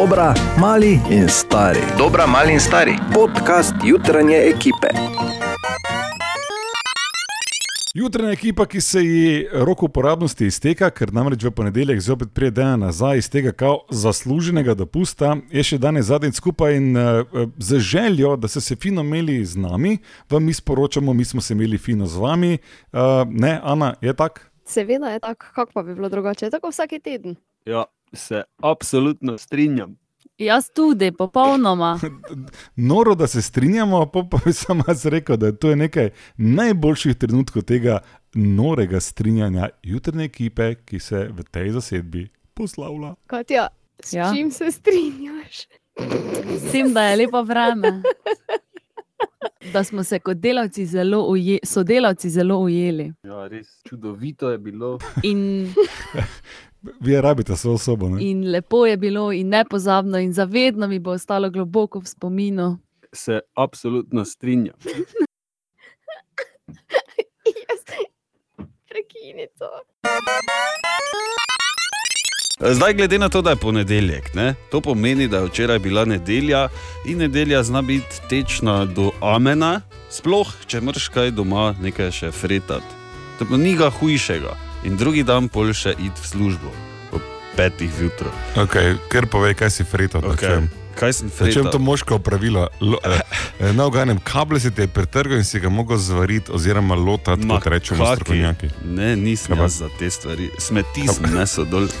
Dobra, mali in stari. Dobra, mali in stari. Podcast jutranje ekipe. Jutranja ekipa, ki se ji rok uporabnosti izteka, ker namreč v ponedeljek zopet pride dan nazaj iz tega kao zasluženega dopusta, je še danes zadnjič skupaj in uh, z željo, da ste se fino imeli z nami, vam mi sporočamo, mi smo se imeli fino z vami. Uh, ne, Ana, je tako? Seveda je tako, kako pa bi bilo drugače, tako vsak teden. Ja, se absolutno strinjam. Jaz tudi, popolnoma. Noro, da se strinjamo, pa pa bi sam jaz rekel, da to je nekaj najboljših trenutkov tega norega strinjanja jutrne ekipe, ki se v tej zasedbi poslavlja. Katja, s ja. čim se strinjaš? S tem, da je lepo vreme. Da smo se kot delavci zelo uje, sodelavci zelo ujeli. Ja, res čudovito je bilo. In, Vi rabite svojo sobo. Ne? in lepo je bilo, in nepozabno, in zavedno mi bo ostalo globoko v spominu. Se absolutno strinjam. Prekini to. Zdaj, glede na to, da je ponedeljek, ne, to pomeni, da je včeraj bila nedelja in nedelja zna biti tečna do amena, sploh če moraš kaj doma nekaj še fretati. To pa ni ga hujšega. In drugi dan pol še id v službo, ob petih zjutraj. Okay, ker povej, kaj si frito. Okay. Kaj sem Če fretal? to moško pravilo, lo, eh, eh, na oganem kable si te pretrgal in si ga mogel zvariti, oziroma lotati, Ma, kot rečemo, strokovnjaki. Ne, nisem jaz za te stvari. Smeti sem nesel dol.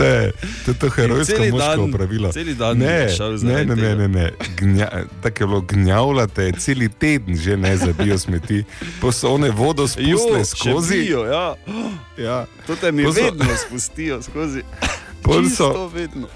To, je to herojsko celi moško dan- pravilo. celi dan ne, ne, ne, ne, ne, ne. Gnja, tako je bilo gnjavljate, celi teden že ne zabijo smeti, pa so one vodo spustile skozi. Bijo, ja. Ja. To te mi so- vedno spustijo skozi. Pol so, vedno.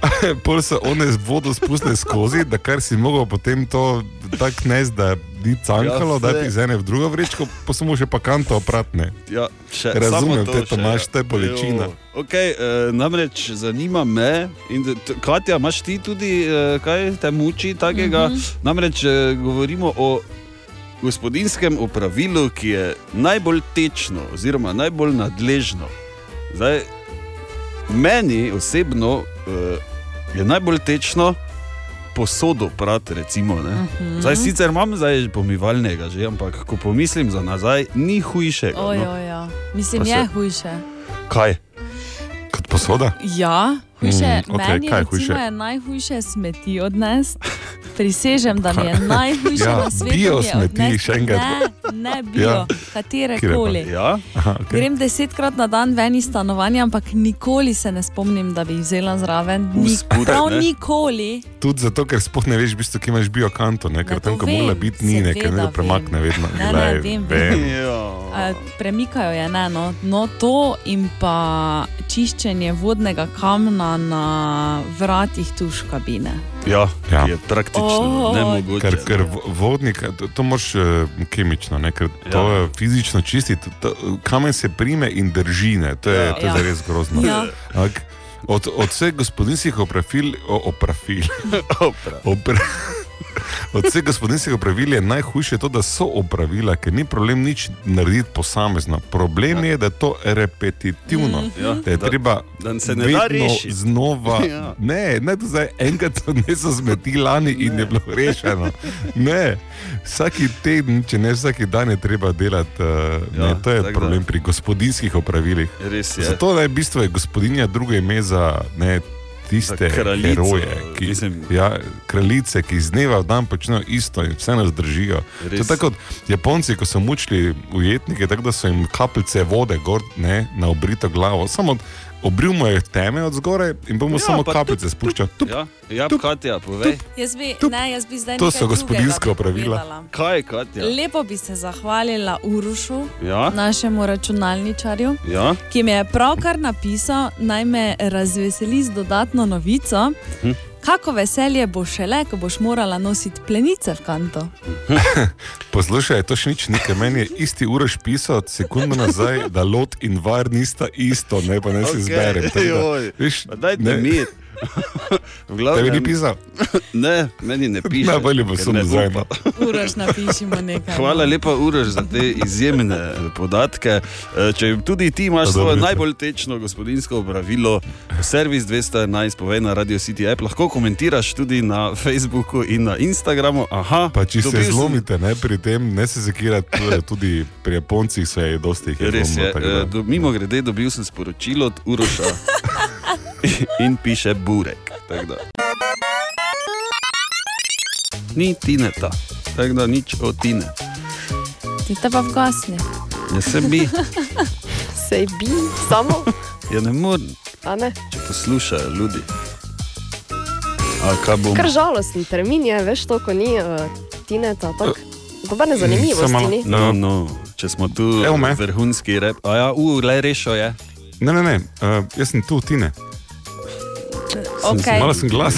pol so one z vodo spustile skozi, da kar si mogel potem to tako nes, da ni cankalo, Ja, da ti iz ene v drugo vrečko, pa samo še pa kanto opratne. Ja, še, Razumem samo to te, še, Tomaž, ja. to je bolečina. Okay, eh, namreč zanima me, in Katja, imaš ti tudi eh, kaj te muči takega? Mm -hmm. Namreč eh, govorimo o gospodinskem opravilu, ki je najbolj tečno, oziroma najbolj nadležno. Zdaj, meni osebno eh, je najbolj tečno posodo prati, recimo. ne. Mhm. Zdaj, sicer imam zdaj pomivalnega, že, ampak ko pomislim za nazaj, ni hujšega. no. Ojo. Mislim, Pa se- je hujše. Kaj? Kot posoda? Ja, hujše. Mm, okay, Meni kaj hujše? je najhujše smeti odnesti. Prisežem, da mi je najhujše Ja, na svetu. bio smeti, odnesti- še enkrat. Ne, ne bio, Ja. ja. katere koli. Ja? Aha, okay. Grem desetkrat na dan ven iz stanovanja, ampak nikoli se ne spomnim, da bi jih vzela zraven. Nik, Vzpodaj, prav ne? nikoli. Tudi zato, ker sploh ne veš, v bistvu, kje imaš biokanto, ne? ker Ne, tam, to ko mora biti, ni nekaj, seveda ne premakne vedno. Ne, ne, Glej, vem, vem. Ja. A, premikajo je ne, no. no, to in pa čiščenje vodnega kamna na vratih tuš kabine. Ja, Ja. ja. je praktično Oh, nemogoče. Ker, ker vo- vodnik, to, to moraš uh, kemično, ne? ker to Ja. je fizično čistiti. To, kamen se prime in drži, ne? to je, Ja. to je Ja. zares grozno. Ja. Ampak Od, od vseh gospodinskih opravil, o- opravil, Opra. opra, od vseh gospodinskih opravil je najhujše to, da so opravila, ker ni problem nič narediti posamezno. Problem je, da je to repetitivno. Ja, Da je da- treba da se ne da rešiti. znova. Ja. Ne, ne, to zdaj enkrat so niso zmeti lani in je bilo rešeno. Ne, vsaki teden, če ne vsaki dan, je treba delati. Uh, Ja, ja, ne, to je tako da. problem pri gospodinskih opravilih. Res je. Zato je v bistvu je gospodinja drugo ime za ne, tiste kraljico, heroje, ki, mislim. ja, kraljice, ki iz dneva v dan počnejo isto in vse nas držijo. To je Res. tako kot Japonci, ko so mučili ujetnike, tako da so jim kapljice vode gor, ne, na obrito glavo. Samo obrimo je teme od zgoraj in bomo Ja, samo kapljice tup, spuščali. Tup, Ja, ja Tup, Katja, povej. Jaz bi, Tup. ne, jaz bi zdaj To so opravila. povedala. Kaj, Katja? Lepo bi se zahvalila Urušu, Ja, našemu računalničarju, ja. ki mi je pravkar napisal, naj me razveseli z dodatno novico. Hm. Kako veselje bo šele, ko boš morala nositi plenice v kanto. Poslušaj, to še nič nekaj. Meni je isti uraš pisal sekundo nazaj, da lot in var nista isto, ne pa ne okay. zberem. Tako da. Veš, Pa Dajte ne, mir. V Tebi glavnem, ni pisal? Ne, meni ne piše. Najbolje bo sem ne zdaj. upa. Uroš napišimo nekaj. Hvala lepa, Uroš, za te izjemne podatke. E, Če tudi ti imaš Pa svoje najbolj tečno gospodinsko opravilo, servis 211, povej na Radio City App, lahko komentiraš tudi na Facebooku in na Instagramu. Aha, Pa če se zlomite ne, pri tem, ne se zakirati, tudi- pri Japoncih se je dosti je Res je, zlomilo, tako da- e, do, mimo grede dobil sem sporočilo od Uroša in piše Burek. Ni Tineta, tako da nič o Tine. Ti te pa vgasni. Jaz se bi, Sej bi, samo, ja ne morem, a ne. če poslušajo ljudi. A kaj bom? Kar žalosten termin je, veš, to, ko ni uh, tineta, tako. Dobene Samo zanimivosti malo. ni. No, no, če smo tu Evo me. vrhunski rep, a ja, u, le rešo je. Ne, ne, ne, uh, jaz sem tu, ti ne. Okay. Malo sem glas.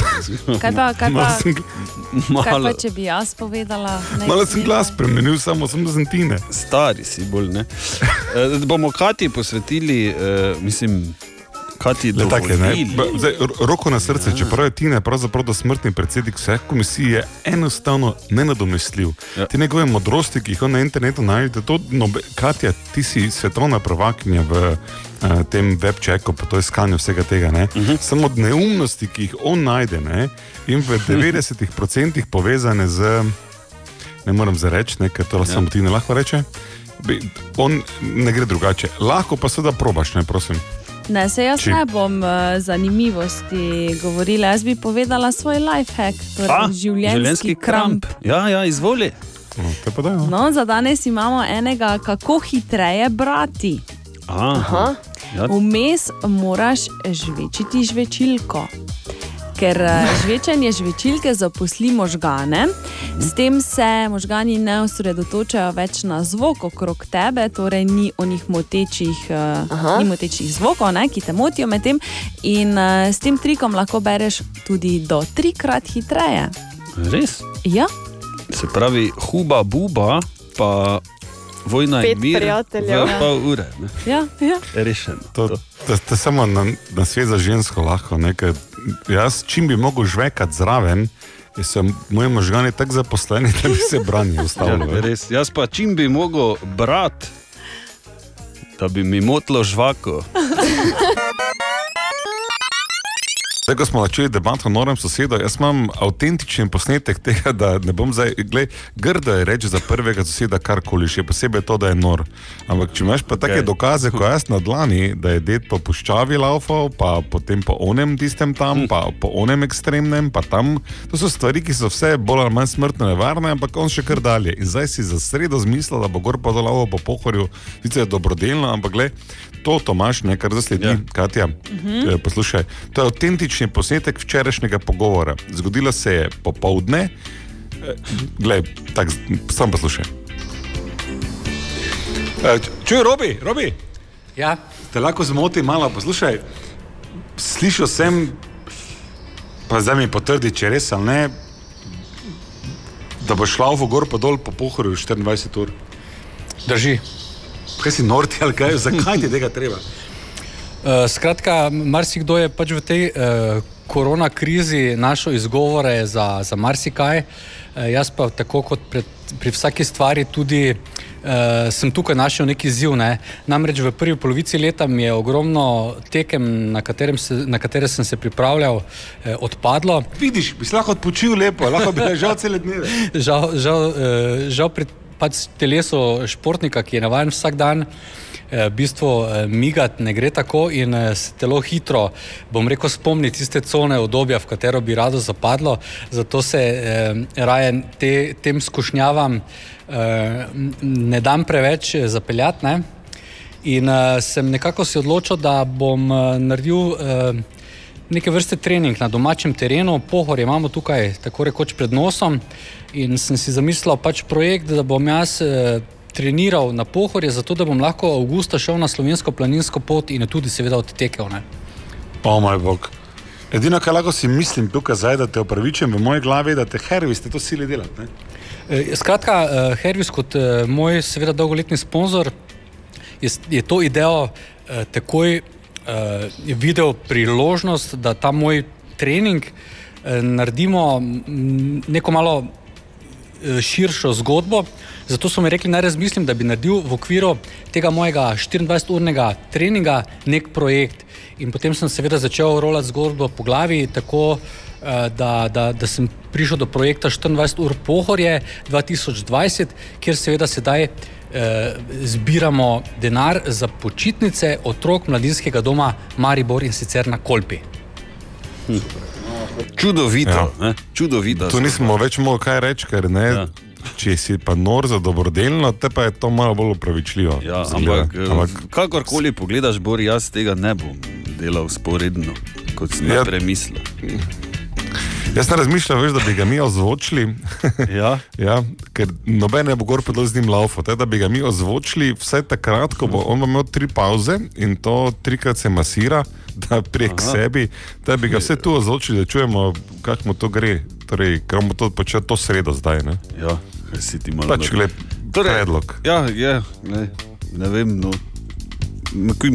Kaj pa, kaj pa, Malo sem, kaj pa, če bi jaz povedala? ne, malo sem glas spremenil, samo sem da sem ti ne. Stari si bolj ne. E, bomo Kati posvetili, e, mislim, Kati ne. dovolili. Zdaj, ro- roko na srce, čeprav je Tina pravzaprav dosmrtni predsednik vseh komisij, je enostavno nenadomestljiv. Ja. Ja. Te njegove modrosti, ki jih on na internetu najdete, to, no, Katja, ti si svetovna prvakinja v uh, tem webčeku, pa to je iskanju vsega tega. Uh Mhm. -huh. Samo neumnosti, ki jih on najde ne, in v 90% povezane z, ne morem zareči, ne, ker to ja. samo ti ne lahko reče. Bi- On ne gre drugače. Lahko pa seveda probaš, ne prosim. Ne, se jaz Či- ne bom uh, zanimivosti govorila, jaz bi povedala svoj life hack, torej A, življenjski kramp. Ja, ja, izvoli. No, te pa da, no. No, za danes imamo enega, kako hitreje brati. Aha, Aha, ja, Vmes moraš žvečiti žvečilko. Ker eh, žvečenje žvečilke zaposli možgane, s tem se možgani ne osredotočajo več na zvok okrog tebe, torej ni onih motečih, eh, Aha. ni motečih zvokov, ne, ki te motijo med tem. In eh, s tem trikom lahko bereš tudi do trikrat hitreje. res. Ja, Se pravi, huba, buba, pa vojna Pet in mir. prijateljev. V pol ure, ne. ja, ja. rešen. To, to, to je samo na, na svet za žensko lahko. Ne, ker jaz, čim bi mogel žvekati zraven, so moji možgani tako zaposleni, da bi se branili Ja, res. Jaz pa čim bi mogel brati, da bi mi motlo žvako. Zdaj, ko smo začeli debato o norem sosedu, jaz imam avtentičen posnetek tega, da ne bom zdaj, gled, grdo je reči za prvega soseda karkoli, še posebej to, da je nor. Ampak če imaš pa take Okej. dokaze, kot jaz na dlani, da je ded po puščavi laufal, pa potem po onem tistem tam, pa po onem ekstremnem, pa tam, to so stvari, ki so vse bolj ali manj smrtno nevarne, ampak on še kar dalje. In zdaj si za sredo zmislil, da bo gor pa dol po pohorju, sicer je dobrodelno, ampak gled, to Tomaš, ne, kar zasledi, Ja. ja. Katja, eh, poslušaj, to je avtentični posnetek včerajšnjega pogovora. Zgodilo se je popovdne, eh, glej, tak, sam poslušaj. Eh, Čuj, Robi, Robi, Ja, te lahko zmoti malo, poslušaj. Slišal sem, pa zdaj mi potrdi, če res ali ne, da bo šla v gor pa dol po pohorju 24 ur. drži. Kaj si norti ali kaj, zakaj ti tega treba? Uh, skratka, marsikdo je pač v tej uh, korona krizi našel izgovore za, za marsikaj. Uh, jaz pa tako kot pred, pri vsaki stvari tudi uh, sem tukaj našel neki ziv. Ne? Namreč v prvi polovici leta mi je ogromno tekem, na, se, na katere sem se pripravljal, eh, odpadlo. Vidiš, bi lahko odpočil lepo, lahko bi ležal cele dneve. žal, žal, uh, žal pri pač telesu športnika, ki je navaden vsak dan. eh, V bistvu eh, migati ne gre tako, in eh, se telo hitro, bom rekel, spomni tiste cone obdobja, v katero bi rado zapadlo. Zato se eh, raje te, tem skušnjavam eh, ne dam preveč eh, zapeljati. Ne? In uh, sem nekako se odločil, da bom uh, naredil uh, neke vrste trening na domačem terenu. Pohor imamo tukaj tako rekoč pred nosom in sem si zamislil pač projekt, da bom jaz uh, treniral na pohorje, zato da bom lahko avgusta šel na slovensko planinsko pot in jo tudi seveda odtekel. Ne? O moj bog. Edino, kar lahko si mislim tukaj zdaj, da te opravičujem v moji glavi, da te hervi ste to sili delati. Ne? Eh, Skratka, eh, Hervis kot eh, moj seveda dolgoletni sponzor je, je to idejo eh, takoj eh, videl priložnost, da ta moj trening, eh, naredimo neko malo širšo zgodbo. Zato so mi rekli, naj razmislim, da bi naredil v okviru tega mojega 24-urnega treninga nek projekt. In potem sem seveda začel rolati zgodbo po glavi, tako eh, da, da, da sem prišel do projekta 24 ur pohorje 2020, kjer seveda sedaj eh, zbiramo denar za počitnice otrok mladinskega doma Maribor in sicer na Kolpi. Čudovito, Ja. ja. čudovito. Tu nismo več mogli kaj reči, ker ne. Ja. Ja. Če si pa nor za dobrodelno, te pa je to malo bolj upravičljivo. Ja, ampak, ampak kakorkoli pogledaš, Bor, jaz tega ne bom delal sporedno, kot sem ja. Ja. premislil. Jaz sem razmišljal, veš, da bi ga mi ozvočili. Ja. ja, ker noben ne bo gor predal z njim laufo. Da bi ga mi ozvočili vse takrat, ko bo on imel tri pauze in to trikrat se masira, da prek Aha. sebi, da bi ga vse tu ozvočili, da čujemo, kako mu to gre. Torej, ker bomo to počeli to sredo zdaj. Ne? Ja, kaj si ti malo Pač, gled, Torej, predlog. Ja, je, ne, ne vem. No.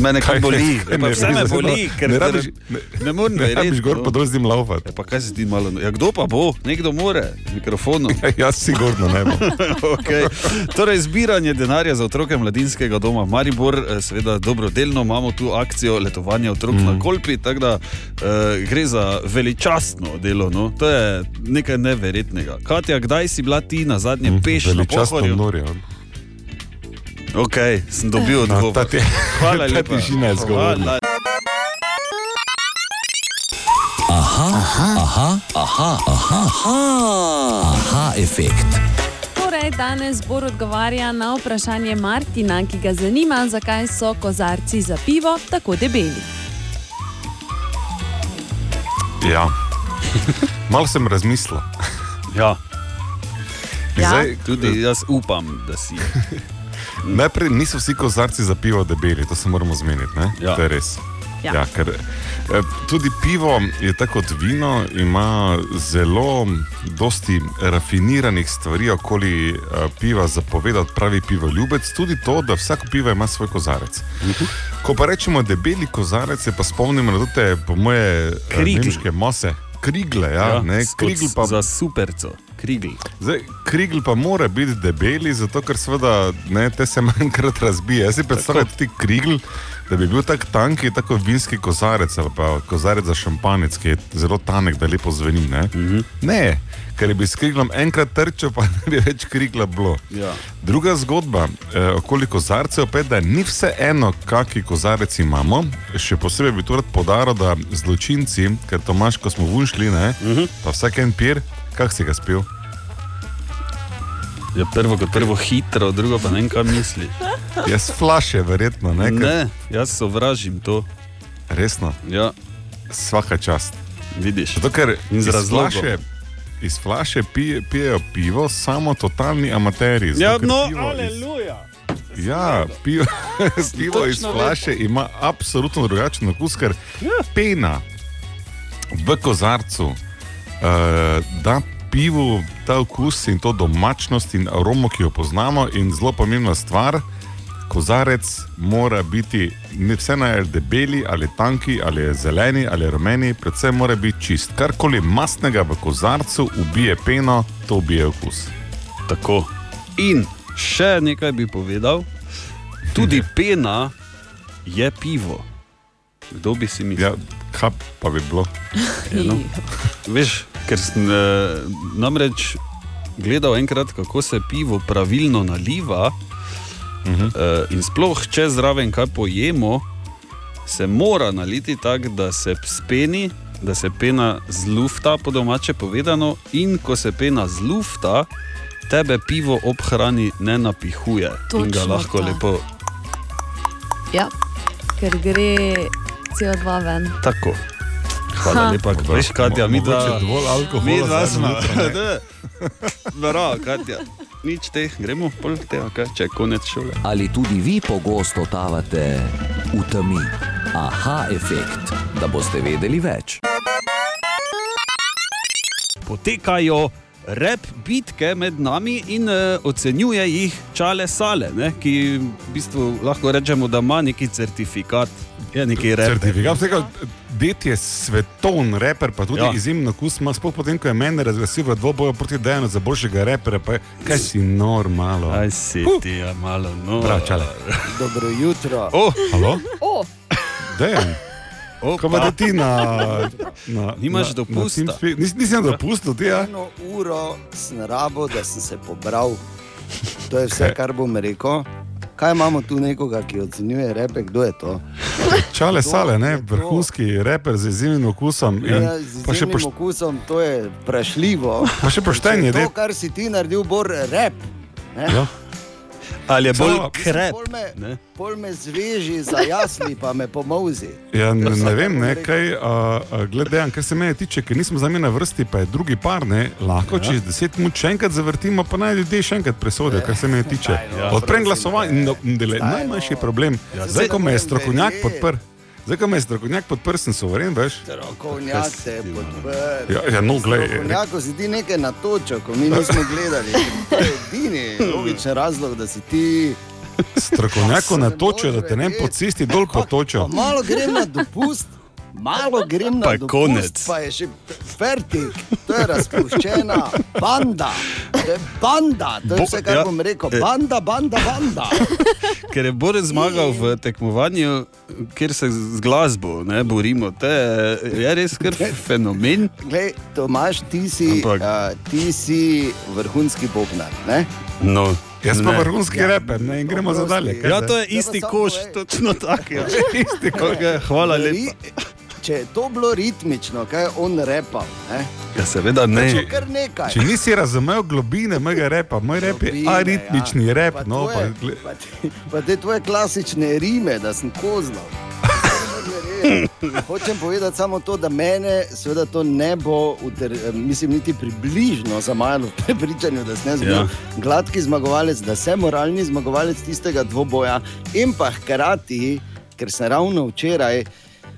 Mene kaj boli, kaj ne vse me boli, ker ne rabiš- ne, ne morem Ne rabiš verjeti. gor no. pa dol z njim laufati. Ja, pa kaj si ti malo? Ja, kdo pa bo? Nekdo more, z mikrofonom. Jaz sigurno ne bom. okay. Torej, zbiranje denarja za otroke mladinskega doma Maribor, eh, seveda dobrodelno imamo tu akcijo letovanja otrok mm. na Kolpi, tako da uh, gre za veličastno delo. No? To je nekaj neverjetnega. Katja, kdaj si bila ti na zadnjem mm, peš na pohorju? norje. Ok, sem dobil No, odgovor. ta ti- Hvala lepa. tišina je zgovorna. Hvala. Aha, efekt. Torej, danes Bor odgovarja na vprašanje Martina, ki ga zanima, zakaj so kozarci za pivo tako debeli. Ja. Malo sem razmislil. Ja, Ja. Zdaj, tudi jaz upam, da si. Najprej niso vsi kozarci za pivo debeli, to se moramo zmeniti. ne? Ja. To je res. Ja. Ja, ker, eh, tudi pivo je tako kot vino, ima zelo dosti rafiniranih stvari okoli eh, piva, zapovedati pravi pivoljubec, tudi to, da vsako pivo ima svoj kozarec. Ko pa rečemo debeli kozarec, se pa spomnimo na te, po moje, eh, Krigl. nemške mose. Krigle, ja, ja ne, krigl pa Za superco, krigl. Zdaj, krigl pa mora biti debeli, zato ker seveda ne, te se manjkrat razbije. Jaz si predstavljam tudi krigl, da bi bil tako tanki, tako vinski kozarec ali pa kozarec za šampanec, ki je zelo tanek, da lepo zveni. Ne, mm Mhm. -hmm. ne ker bi s kriglom enkrat trčil, pa ne bi več krigla bilo. Ja. Druga zgodba, eh, okoli kozarcev, pa je, da ni vse eno, kakšen kozarec imamo. Še posebej bi to rad podaril, da zločinci, ker Tomaš, ko smo vunšli, ne, uh -huh. pa vsak en pir, kak si ga spil? Ja, prvo kot prvo hitro, drugo pa ne vem, kaj misli. Jaz flaše, verjetno, ne, ker, Ne, jaz sovražim to. resno, Ja, vsaka čast. vidiš. Zato, ker iz flaše, iz flaše pije, pijejo pivo samo totalni amateri. zato Ja, no, pivo iz- aleluja. Ja, pivo, pivo iz flaše ima absolutno drugačen okus, ker pena v kozarcu da pivu ta okus in to domačnost in aromo, ki jo poznamo. In zelo pomembna stvar, kozarec mora biti ne vse naj je debeli ali tanki ali zeleni ali rumeni, predvsem mora biti čist. Karkoli mastnega v kozarcu ubije peno, to ubije okus. Tako. In še nekaj bi povedal, tudi pena je pivo. Kdo bi si mislil? Ja, kaj pa bi bilo? Veš, ker sem eh, namreč gledal enkrat, kako se pivo pravilno naliva. Uh -huh. eh, in sploh, če zraven kaj pojemo, se mora naliti tako, da se speni, da se pena zlufta, po domače povedano, in ko se pena zlufta, tebe pivo ob hrani ne napihuje in ga Točno lahko to. lepo Ja, ker gre CO2 ven. tako. Hvala Ha. lepa, veš, Katja, mi dva. Mogoče dovolj alkohola Mi dva smo. Da. Katja. Nič teh, gremo pol tega, kaj, če je konec šole. Ali tudi vi pogosto totavate v temi? Aha, efekt, da boste vedeli več. Potekajo rep bitke med nami in uh, ocenjuje jih Čale Sale, ne, ki v bistvu lahko rečemo, da ima neki certifikat Je neki reper. Certifikat, vsega, det je svetovni reper, pa tudi Ja. ja. izjemno kus ima, sploh potem, ko je meni razglasil v dvoboju proti Dejanu za boljšega repera, pa je, kaj si normalo. Aj si ti, ja, malo, no. Prav, čale. Dobro jutro. Oh, Halo? O, Dejan. Ko pa da ti na... na Nimaš na- dopusta. na Nis, nisem dopustil, ti ja. Eno uro sem rabo, da sem se pobral. To je vse, kar bom rekel. Kaj imamo tu nekoga, ki ocenjuje repe, kdo je to? Čale To sale, ne, vrhunski reper z izjemnim okusom. In, Ja, z izjemnim poš, okusom, to je vprašljivo. pa še pošten je, To, kar si ti naredil, bo rep. Ne? Ja. Ali je bolj Samo- krep? Pol me, Ne? pol me zveži za jasli, pa me pomozi. Ja, ne, ne vem, ne, kaj, a, a, glede, kar se mene tiče, ker nismo za me na vrsti, pa je drugi par, ne, lahko ja. čez deset minut še enkrat zavrtimo, pa naj ljudje še enkrat presodijo, kar se mene tiče. Ja. Odprem glasovanje no, najmanjši problem. Ja, Zdaj, ko me je strokovnjak podprl, zdaj, ko me je strokovnjak podprl, sem soveren, veš. Strokovnjak te je podprl. Ja, ja, no, glej, Strokovnjako si ti nekaj natočil, ko mi nismo gledali. To je edini logičen razlog, da si ti. Strokovnjako natočijo, da te ne po cesti dol potočijo. Pa malo grem na dopust. Malo grem na Pa je dopust, konec. pa je še fertik, to je razpuščena banda. To je banda, to je Bo- vse, kar ja, bom rekel. eh. Banda, banda, banda. Ker je Boris zmagal v tekmovanju, kjer se z glasbo ne, borimo. To je, je res kar fenomen. Glej, Tomaš, ti si, Ampak- uh, ti si vrhunski bobnar. Ne? No, Jaz pa ne. vrhunski reper, ne, in gremo za dalje. Ja, to je Zdaj pa isti koš, točno tako. Ja. hvala lepa. Če je to bilo ritmično, kaj je on repal, ne? Ja, seveda ne. Če nisi razumel globine mojega repa, moj rep je Globine, aritmični ja. rep, Pa no, pa, tvoje- gle- pa, te, pa te tvoje klasične rime, da sem koznal. Hočem povedati samo to, da mene seveda to ne bo, uter, mislim, niti približno zamajalo v prepričanju, da sem jaz bil Ja. gladki zmagovalec, da sem moralni zmagovalec tistega dvoboja in pa hkrati, ker sem ravno včeraj.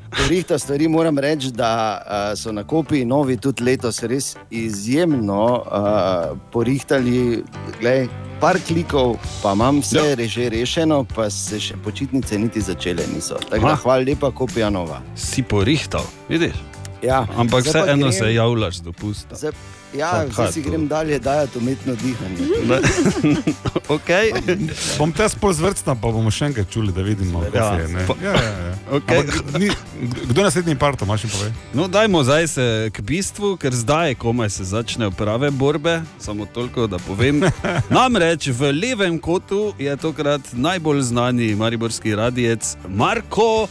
Porihta stvari moram reči, da uh, so na kopiji novi tudi letos res izjemno uh, porihtali. Glej, par klikov, pa imam vse ja. že rešeno, pa se še počitnice niti začele niso. Tako da hvala lepa, kopija nova. Si porihtal, vidiš? Ja, Ampak vseeno se javljaš do pusta. Zdaj, ja, zdaj si to? grem dalje dajati umetno dihanje. okay. Bom te spol zvrcna, pa bomo še enkrat čuli, da vidimo, Ja, kaj se je. ne. Ja, ja, ja. Okay. Ampak Ni, kdo je naslednji par, to imaš in povej? No, dajmo zdaj se k bistvu, ker zdaj komaj se začnejo prave borbe. Samo toliko, da povem. Namreč v levem kotu je tokrat najbolj znani mariborski radijec Marko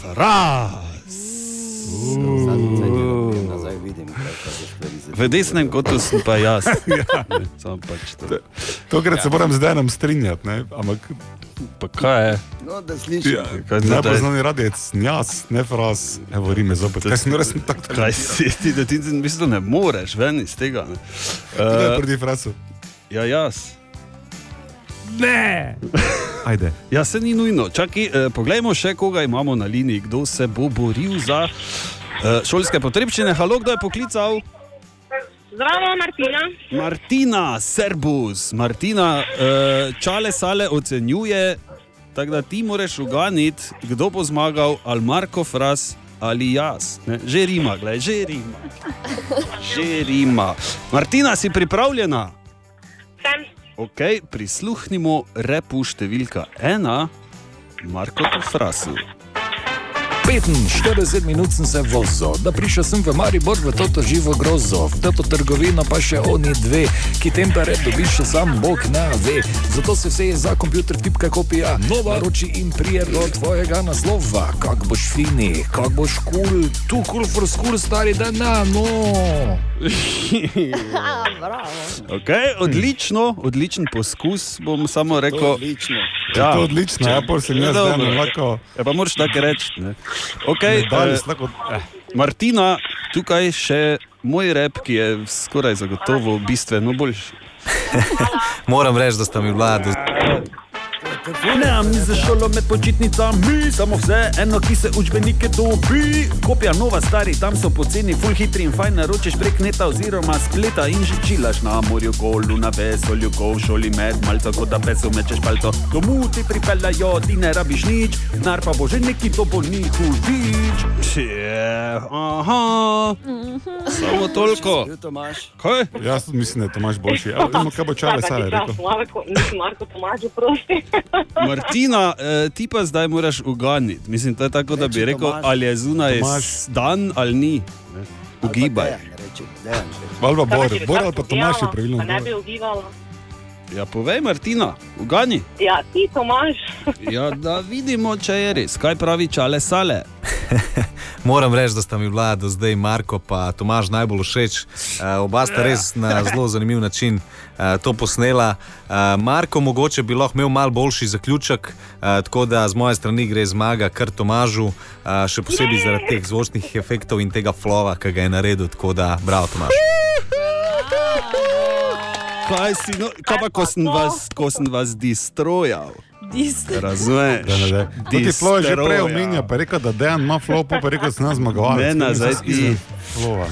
Fras. Nazaj V desnem kotu sem pa jaz. Ne, Samo pač to. Tokrat se moram zdaj nam strinjati, ne? ampak Pa kaj je? No, da slišim. ja, najbolj znani radijec, jaz, ne fraz, evo rime zopet. Kaj sem res tako Kaj si ti, da ti v bistvu ne moreš ven iz tega? Ne? Kdo je Uh, proti frasu? ja, jaz. Ne! Ajde. Ja, se ni nujno. Čaki, eh, poglejmo še, koga imamo na liniji, kdo se bo boril za eh, šolske potrebščine. Halo, kdo je poklical? Zdravo, Martina. Martina, Serbus. Martina, eh, čale sale ocenjuje, tako da ti moraš uganiti, kdo bo zmagal, ali Marko Fras ali jaz. Ne? Že rima, gledaj, že rima. Že rima. Martina, si pripravljena? Sem. Ok, prisluhnimo repu številka ena, Marko Frasu. 45 minut sem se vozil, da prišel sem v Maribor v toto živo grozo, v toto trgovino pa še oni dve, ki tempere dobiš še sam Bog ne ve. Zato se vse je za kompjuter tipka kopija, nova roči in prije do tvojega naslova. Kak boš fini, kak boš kul, cool, tu kul cool for school, stari da na, no. Okay, odlično, odličen poskus, bom samo rekel. Odlično. Ja, to je odlično, ja, pol se mi jaz dobro. lahko. Ja, pa moraš tako reči. ne. Okay, Medalje eh, so tako- eh. Martina, tukaj še moj rep, ki je skoraj zagotovo bistveno boljši. Moram reči, da sta mi vladi. Ne, mi za šolo med počitnicami, samo vse eno, ki se učbenike dobi. Kopija nova, stari, tam so poceni, full hitri in fajn naročiš prek neta oziroma spleta in že čilaš na morju, golu, na vesolju, ko v šoli med, malce kot da peso mečeš palto. Domu ti pripeljajo, ti ne rabiš nič, denar pa bo že neki to bo ni hudič. Če, aha, samo toliko. Kaj? Jaz mislim, da je Tomaš boljši. Ja, vidimo, kaj bo čale sale rekel. Marko, nisem Marko Tomažu, prosti. Martina, eh, ti pa zdaj moraš uganiti. Mislim, to je tako, da bi Reči rekel, Tomaž. ali je zunaj Tomaž. dan ali ni. Ne? Ugibaj. Ali pa Bor, Bor ali pa Tomaš je Pa pravilno. ne bi ugivala. Ja, povej, Martina, ugani. Ja, ti Tomaž. Ja, da vidimo, če je res. Kaj pravi čale sale? Moram reči, da sta mi bila do zdaj Marko in Tomaž najbolj všeč. Uh, oba sta res na zelo zanimiv način uh, to posnela. Uh, Marko mogoče bi lahko imel mal boljši zaključek, uh, tako da z moje strani gre zmaga kar Tomažu, uh, še posebej zaradi teh zvočnih efektov in tega flova, ki ga je naredil. Tako da, bravo, Tomaž. Kaj si, no, kaj pa, ko sem vas, ko sem vas distrojal? Razumeš? Ti Flo je že prej omenjal, pa rekel, da Dejan ima Flo, pa rekel, da sem nas zmagovalec. Ne, nazaj ti. Flova.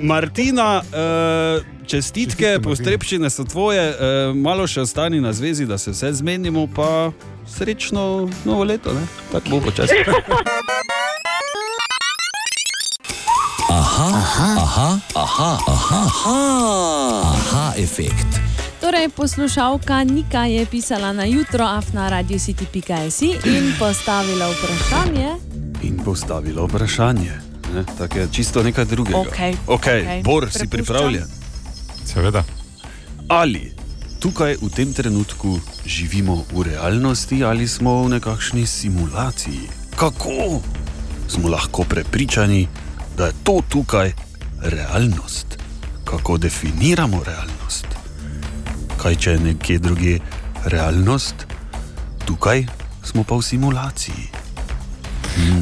Martina, uh, čestitke, postrebščine so tvoje, uh, malo še ostani na zvezi, da se vse zmenimo, pa srečno novo leto. Ne? Tako bo počasi. Aha, aha, aha, aha, aha, aha, aha efekt. Torej, poslušalka Nika je pisala na jutro afnaradiocity.si in postavila vprašanje. In postavila vprašanje. Ne? Tako je čisto nekaj drugega. Okej, okay, okej. Bor, si Prepuščam. pripravljen? Seveda. Ali tukaj v tem trenutku živimo v realnosti ali smo v nekakšni simulaciji? Kako smo lahko prepričani, da je to tukaj realnost? Kako definiramo realnost? Kaj če je nekje drugje realnost, tukaj smo pa v simulaciji.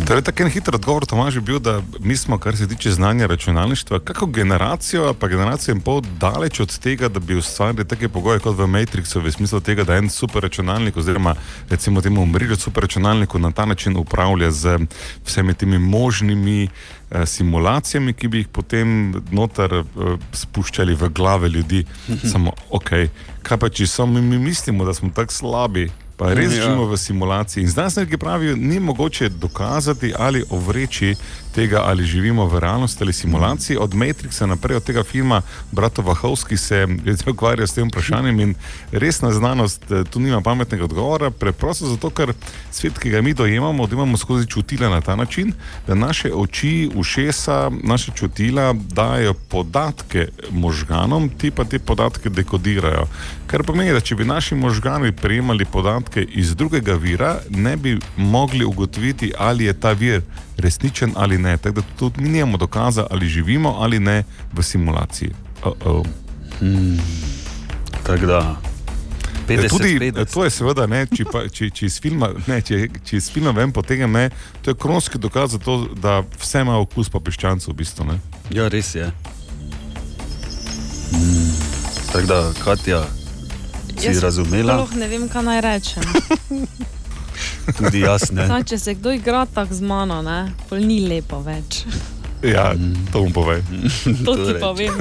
Torej, tako en hiter odgovor Tomaž je bil, da mi smo, kar se tiče znanja računalništva, kako generacijo, pa generacijo in pol daleč od tega, da bi ustvarili take pogoje kot v Matrixu, v smislu tega, da en superračunalnik, oziroma recimo temu mrežo superračunalnikov na ta način upravlja z vsemi temi možnimi eh, simulacijami, ki bi jih potem noter eh, spuščali v glave ljudi. Samo, ok, kaj pa če samo mi, mi mislimo, da smo tako slabi. Pa res Ja. živimo v simulaciji. In znanstveniki pravijo, ni mogoče dokazati ali ovreči tega, ali živimo v realnosti ali simulaciji. Od Matrixa naprej, od tega filma Brata Vahovski se ljudje ukvarjajo s tem vprašanjem in resna znanost eh, tu nima pametnega odgovora. Preprosto zato, ker svet, ki ga mi dojemamo, dojemamo skozi čutila na ta način, da naše oči, ušesa, naše čutila dajo podatke možganom, ti pa te podatke dekodirajo. Kar pomeni, da če bi naši možgani prejemali podatke iz drugega vira, ne bi mogli ugotoviti, ali je ta vir resničen ali ne. Tako da tudi mi nimamo dokaza, ali živimo ali ne v simulaciji. Uh -oh. hmm. Tako da. 50, Tudi 50. to je seveda, ne, če, pa, če, če, iz filma, ne, če, če iz filma vem, potegnem, ne, to je kronski dokaz za to, da vse ima okus pa piščancev v bistvu. Ne. Ja, res je. Hmm. Tako da, Katja, si Jaz razumela? Sploh ne vem, kaj naj rečem. Tudi jaz ne. Sam, če se kdo igra tako z mano, ne, pol ni lepo več. Ja, to bom povedal. To ti pa vem.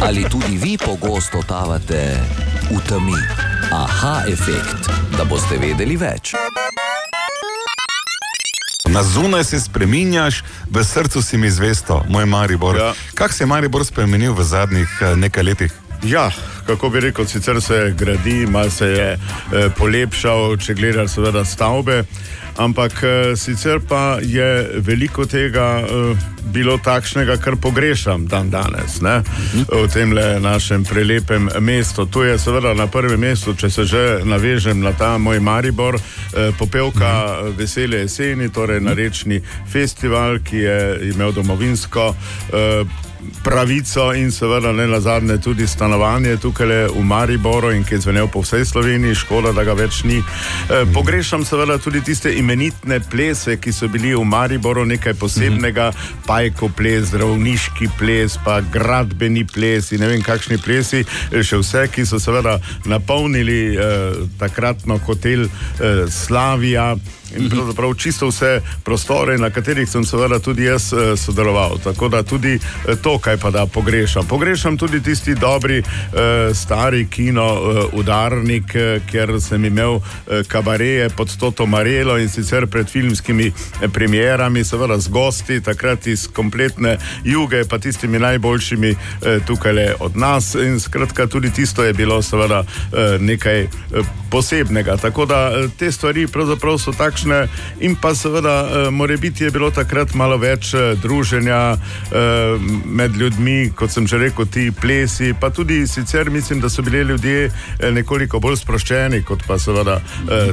Ali tudi vi pogosto totavate v temi? Aha efekt, da boste vedeli več. Na zunaj se spremenjaš, v srcu si mi zvesto, moj Maribor. Ja. Kako se je Maribor spremenil v zadnjih eh, nekaj letih? Ja, kako bi rekel, sicer se gradi, malo se je eh, polepšal, če gledaš seveda stavbe, ampak eh, sicer pa je veliko tega eh, bilo takšnega, kar pogrešam dan danes ne? v tem našem prelepem mestu. Tu je seveda na prvem mestu, če se že navežem na ta moj Maribor, eh, popevka eh, Vesele jeseni, torej narečni festival, ki je imel domovinsko. Eh, pravico in seveda ne na zadnje tudi stanovanje tukaj v Mariboru in ki je zvenel po vsej Sloveniji, škoda, da ga več ni. E, pogrešam seveda tudi tiste imenitne plese, ki so bili v Mariboru nekaj posebnega, mm -hmm. pajko ples, zdravniški ples, pa gradbeni ples in ne vem kakšni plesi, eh, še vse, ki so seveda napolnili eh, takratno hotel eh, Slavija. In pravzaprav čisto vse prostore, na katerih sem seveda tudi jaz eh, sodeloval. Tako da tudi eh, to, kaj pa da pogrešam. Pogrešam tudi tisti dobri, eh, stari kino, udarnik, kjer sem imel kabareje pod Toto Marelo in sicer pred filmskimi premierami, seveda z gosti, takrat iz kompletne juge, pa tistimi najboljšimi tukaj le od nas. In skratka, tudi tisto je bilo seveda nekaj posebnega. Tako da te stvari pravzaprav so takšne. In pa seveda, eh, more biti je bilo takrat malo več eh, druženja eh, med ljudmi, kot sem že rekel, ti plesi. Pa tudi sicer mislim, da so bili ljudje nekoliko bolj sproščeni kot pa seveda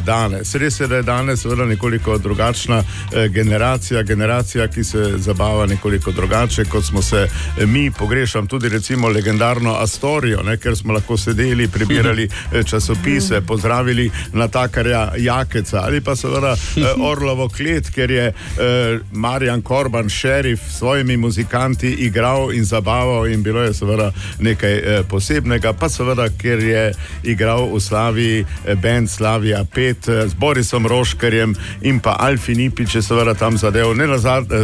danes. Res je, da je danes seveda nekoliko drugačna generacija, generacija, ki se zabava nekoliko drugače, kot smo se mi. Pogrešam tudi recimo legendarno Astorijo, ne, ker smo lahko sedeli, prebirali časopise, pozdravili natakarja Jakeca ali pa seveda Orlovo klet, ker je eh, Marjan Korban, šerif, s svojimi muzikanti igral in zabaval in bilo je seveda nekaj eh, posebnega, pa seveda, ker je igral v Slaviji eh, band Slavija 5 eh, z Borisom Roškarjem in pa Alfi Nipič je seveda tam zadev, ne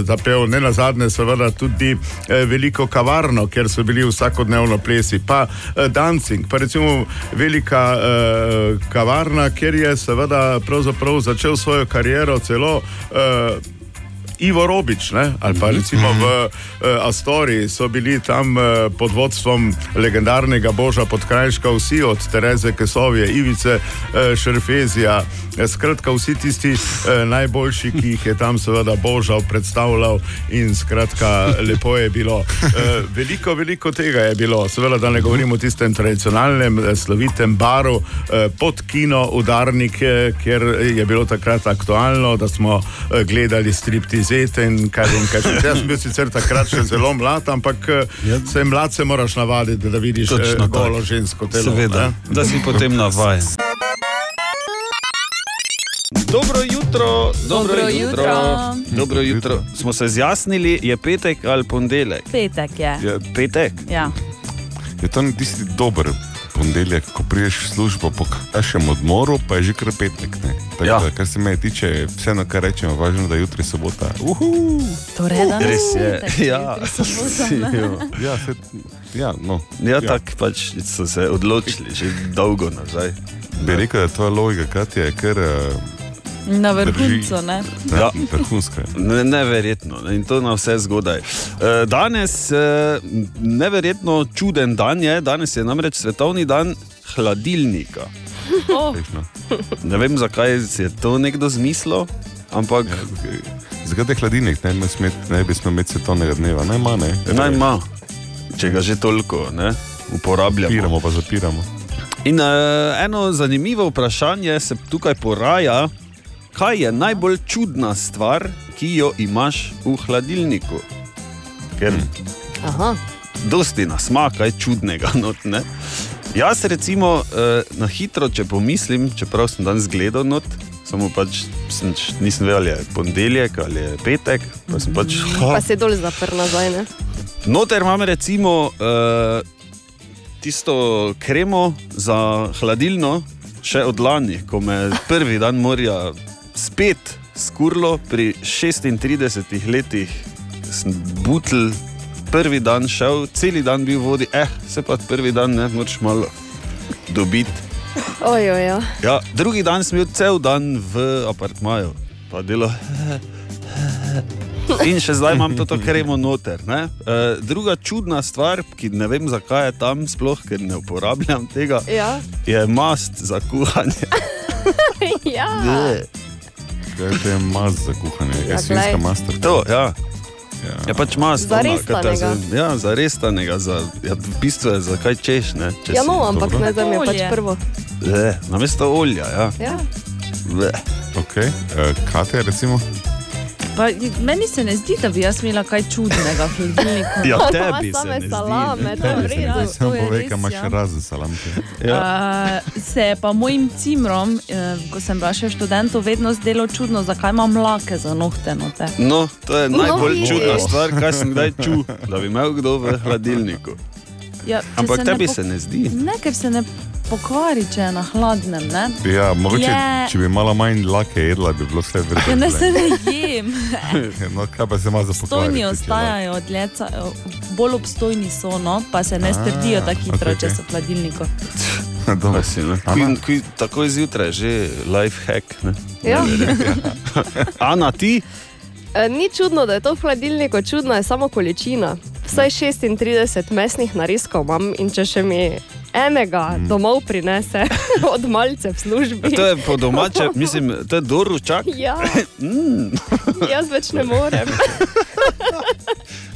zapel, ne nazadnje seveda tudi eh, veliko kavarno, ker so bili vsakodnevno plesi, pa eh, dancing, pa recimo velika eh, kavarna, kjer je seveda pravzaprav začel svojo kariero celo. Eh, Ivo Robič, ne? ali pa recimo v uh, Astoriji so bili tam uh, pod vodstvom legendarnega Boža Podkrajška, vsi od Tereze Kesovje, Ivice uh, Šerfezija, eh, skratka vsi tisti uh, najboljši, ki jih je tam seveda Božal predstavljal in skratka lepo je bilo. Uh, veliko, veliko tega je bilo, seveda da ne govorim o tistem tradicionalnem eh, slovitem baru uh, pod kino Udarnik, eh, kjer je bilo takrat aktualno, da smo uh, gledali striptiz zete in kaj vem, kaj še. Jaz sem bil sicer takrat še zelo mlad, ampak ja. se mlad se moraš navaditi, da vidiš Točno eh, golo tako. žensko telo. Seveda, ne. da si potem navajen. Dobro jutro, dobro, Dobro jutro. jutro. Dobro jutro. Smo se zjasnili, je petek ali ponedeljek? Petek je. Je, Petek. Ja. je to tisti dober ponedeljek, ko priješ v službo po kašem odmoru, pa je že kar petek. ne. Tako Ja. Da, kar se me tiče, vseeno, kar rečemo, važno, da je jutri sobota. Uhu. Torej, danes Res je. petek, Ja. jutri sobota, ne? Ja, se, ja, no. Ja, Ja. tako pač so se odločili, že dolgo nazaj. Bi rekel, da je tvoja logika, Katja, je kar uh, Na vrhuncu, ne? Ja. vrhunska. Ne, neverjetno ne, in to na vse zgodaj. E, Danes je neverjetno čuden dan, je. danes je namreč svetovni dan hladilnika. Oh. Ne vem, zakaj je to nekdo zmislil, ampak Zakaj je hladilnik, ne, smet, ne bi smel imeti svetovnega dneva, najmanj. Ne, naj ima, če ga že toliko ne, uporabljamo. Zapiramo pa zapiramo. In uh, eno zanimivo vprašanje se tukaj poraja, kaj je najbolj čudna stvar, ki jo imaš v hladilniku. Ker Aha. dosti nas ima kaj čudnega. Not, ne? Jaz, recimo, eh, na hitro, če pomislim, čeprav sem danes gledal not, samo pač sem, nisem vedel, ali je ponedeljek ali je petek. Pa pač, Pa se dol zapr nazaj, ne? Noter imam recimo uh, tisto kremo za hladilno, še od lani, ko me prvi dan morja spet skurlo, pri 36 letih sem butl, prvi dan šel, cel dan bil vodi, eh, se pa prvi dan ne moč malo dobiti. Ojojo. Ja, drugi dan sem bil cel dan v apartmaju, pa delo. In še zdaj imam to kremo noter. ne. E, druga čudna stvar, ki ne vem zakaj je tam, sploh ker ne uporabljam tega, Ja. je mast za kuhanje. ja. Kaj to je mast za kuhanje, Ja, je svinska glej. mast. To, ja. Je pač mast. Za ka te restanega. za- Ja, za restanega, za, ja, v bistvu je za kaj češ. Ne, če Ja, no, ampak Dobro. ne znam je pač Olje. prvo. Le, namesto olja, ja. Ja. Le. Okay. Uh, Katja, recimo, Pa, meni se ne zdi, da bi jaz imela kaj čudnega v hladilniku. Ja, tebi se ne zdi, salame, ne. to je v Tebi se ne zdi, je povej, res, kam imaš ja. razen salamke. Ja. Uh, se je pa mojim cimrom, uh, ko sem bila še študent, vedno zdelo čudno, zakaj imam lake za nohte. Note. No, to je No, najbolj vidiš. čudna stvar, kar sem kdaj čutil, da bi imel kdo v hladilniku. Ja, Ampak ne tebi se ne zdi. Ne, ker se ne pokvari, če je na hladnem. Ne? Ja, mogoče, Je- če bi malo manj lake jedla, bi bilo vse v Ja, ne se ne jem. No, kaj pa se ima za Stojni pokvariti, je ostajajo, dlje, ca- bolj obstojni so, no, pa se ne A, strdijo tako hitro, okej, če so v hladilniku. Dobro. Si, ne? Ana? Kuj, kuj, takoj zjutraj že life hack. Ne? Ja. Ana, ti? E, Ni čudno, da je to v hladilniku, čudno je samo količina. Vsaj 36 mesnih narezkov imam in če še mi enega domov prinese od malce v službi. To je po domače, mislim, to je doručak. Ja, Mm. jaz več ne morem.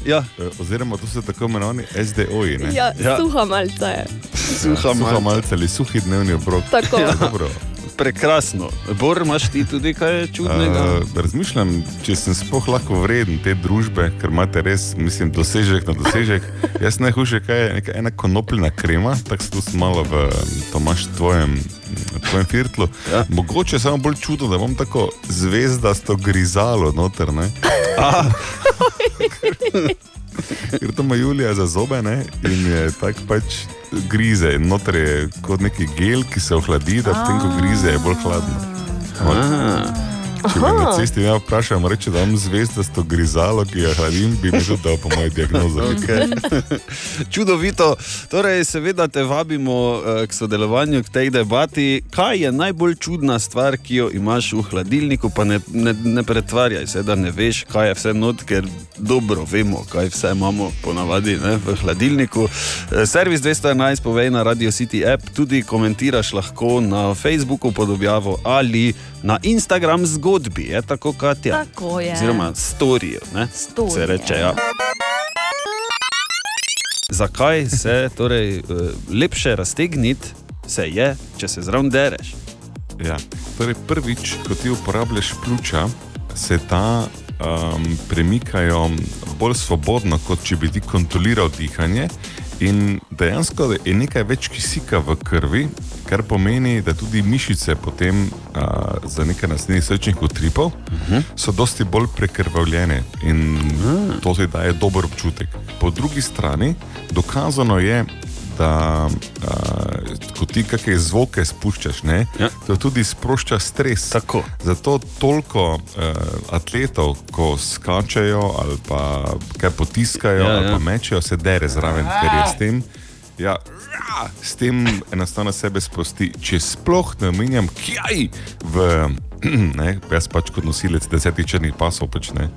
Ja, Oziroma, to so tako imenovani SDO-ji. ne? Ja, Ja. suha malce je. suha Suha malce. malce ali suhi dnevni obrok. Tako. Ja, dobro. Prekrasno. Bor, imaš ti tudi kaj čudnega? Uh, razmišljam, če sem sploh lahko vreden te družbe, ker imate res, mislim, dosežek na dosežek. Jaz najhujše, kaj je neka, ena konopljena krema, tako se tu sem malo v Tomaš tvojem, tvojem firtlu. Ja. Mogoče je samo bolj čudno, da imam tako zvezdasto grizalo noter. Ne? Ker to ima Julija za zobe ne? in je tako pač grize. Noter je kot neki gel, ki se ohladi, da potem, ko grize, je bolj hladno. Če me na cesti ne vprašam, reče, da imam zvezdasto grizalo, ki ga hladim, bi mi tudi dal po moji diagnozi. Okay. Čudovito. Torej, seveda te vabimo eh, k sodelovanju v tej debati. Kaj je najbolj čudna stvar, ki jo imaš v hladilniku, pa ne, ne, ne pretvarjaj se, da ne veš, kaj je vse not, ker dobro vemo, kaj vse imamo ponavadi ne, v hladilniku. Eh, Servis 211 povej na Radio City app, tudi komentiraš lahko na Facebooku pod objavo ali na Instagram zgodbi, je tako, Katja? Tako je. Oziroma, storijo, ne? Storije. Se reče, ja. Zakaj se torej, eh, lepše raztegniti se je, če se zraven dereš? Ja. Torej, prvič, ko ti uporabljaš pljuča, se ta um, premikajo bolj svobodno, kot če bi ti kontroliral dihanje. In dejansko je nekaj več kisika v krvi, kar pomeni, da tudi mišice potem uh, za nekaj naslednjih srčnih utripov uh -huh. so dosti bolj prekrvavljene in uh -huh. to ti daje dober občutek. Po drugi strani, dokazano je, da uh, ko ti kakšne zvoke spuščaš, ne, Ja. to tudi sprošča stres. Tako. Zato toliko uh, atletov, ko skačejo ali pa kaj potiskajo Ja, ali ja. pa mečejo, se dere zraven, ker je s tem. Ja, s tem enostavno sebe sprosti. Če sploh ne omenjam, kaj v. Ne, jaz pač kot nosilec desetih črnih pasov. Ne,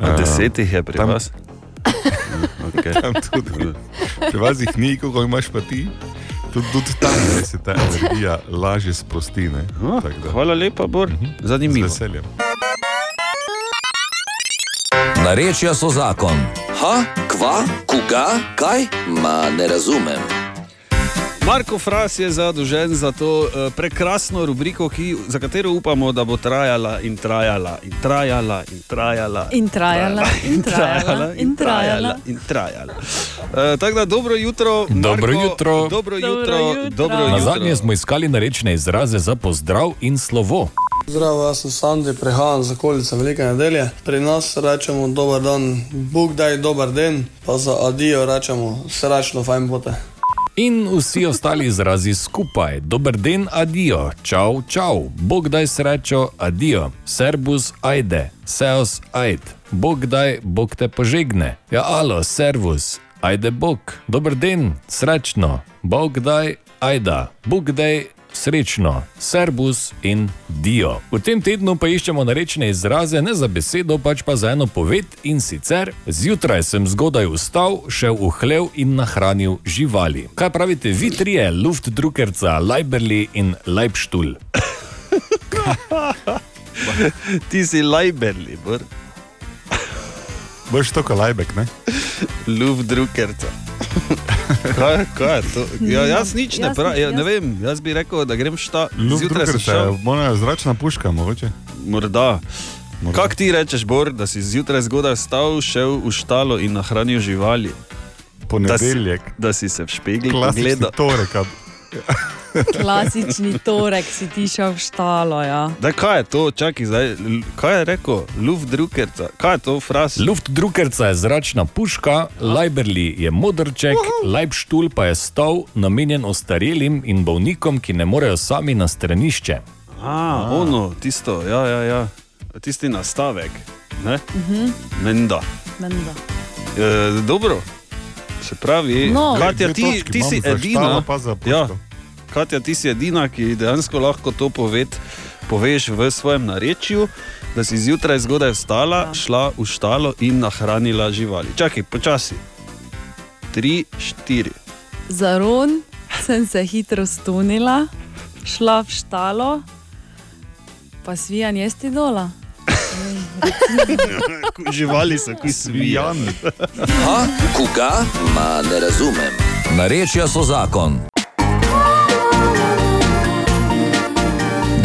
A Eh, desetih je pri tam- vas? Okay. Tam tudi. Pri vas jih ni, kako imaš pa ti. Tudi, tudi tam ne, se ta energija lažje sprosti. Ne, Oh, hvala lepa, Bor. z Zanimivo. veseljem. Narečja so zakon. Ha, kva, koga, kaj? Ma ne razumem. Marko Fras je zadolžen za to uh, prekrasno rubriko, ki, za katero upamo, da bo trajala in trajala in trajala in trajala. In trajala, in trajala, in trajala. in trajala. Uh, tako da dobro jutro, Dobro Marko, jutro. Dobro Dobro jutro, jutro. dobro Na jutro. zadnje smo iskali narečne izraze za pozdrav in slovo. Zdravo, jaz sem Sandi, prihajam z okolice Velike nedelje. Pri nas rečemo dober dan, Bog daj dober dan, pa za adijo rečemo srečno, fajn bote. In vsi ostali izrazi skupaj. Dober den, adijo, čau, čau, Bog daj srečo, adijo, servus, ajde, seos, ajd, Bog daj, Bog te požegne. Ja, alo, servus, ajde Bog, dober den, srečno, Bog daj, ajda, Bog daj. Srečno, servus in dio. V tem tednu pa iščemo narečne izraze ne za besedo, pač pa za eno poved in sicer: Zjutraj sem zgodaj vstal, šel v hlev in nahranil živali. Kaj pravite vi trije, Luftdruckerca, Leiberli in Leibštul? Ti si lajberli, Bor. Boš to kolajbek, ne? Luftdruckerca. kaj, kaj je to? Ja, jaz nič ne pravim, ja, ne vem, jaz bi rekel, da grem šta. Zjutraj sem Luftdrucker, šel. moja zračna puška, mogoče. Morda. Kaj ti rečeš, Bor, da si zjutraj zgodaj vstal, šel v štalo in nahranil živali? Ponedeljek. Da si, da si se v špegli Klasični pogledal. torek. Klasični torek si ti šel v štalo. Ja. Da, kaj je to, čakaj, zdaj, kaj je rekel, Luftdruckerca, kaj je to fraz? Luftdruckerca je zračna puška, Lajberli je modrček, Lajbštul pa je stol, namenjen ostarelim in bolnikom, ki ne morejo sami na stranišče. A, ono, tisto, ja, ja, ja. tisti nastavek. Ne? Mhm. Menda. Menda. E, dobro, se pravi, No. Katja, ti, ti si edina, štalo pa za puško. ja, Katja, ti si edina, ki dejansko lahko to poved, poveš v svojem narečju, da si zjutraj zgodaj vstala, ja. šla v štalo in nahranila živali. Čakaj, počasi. Tri, štiri. Za ron sem se hitro stonila, šla v štalo, pa svijan jesti dola. Živali so kot svijani. Koga? Ma ne razumem. Narečja so zakon.